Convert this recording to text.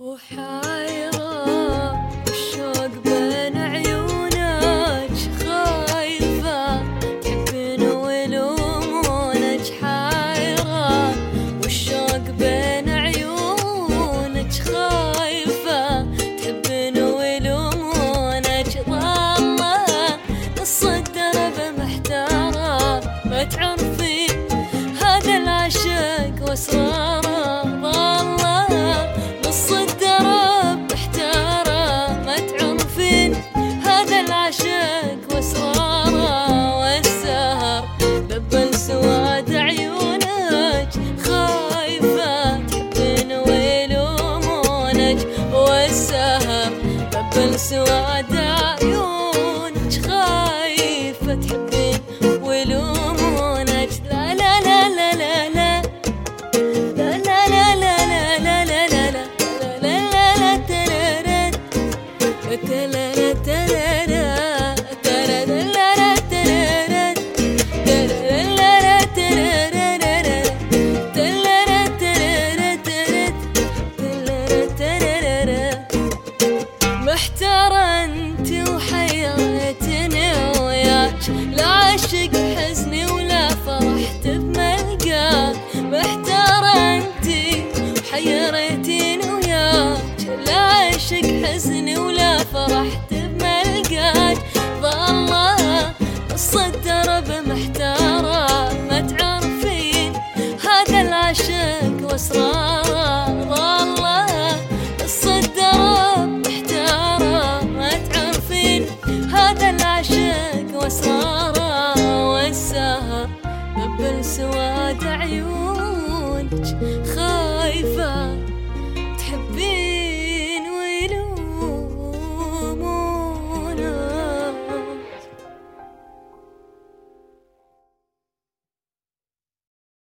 Oh, how دبل سواد عيونك خايفة تحبين ويلومونك لا لا لا لا لا لا لا لا لا لا محتارة انت وحيرتني وياك. لا عشق حزني ولا فرحت بملقاك. محتارة انت وياك. لا عشق حزني ولا فرحت بل سواد عيونك خاف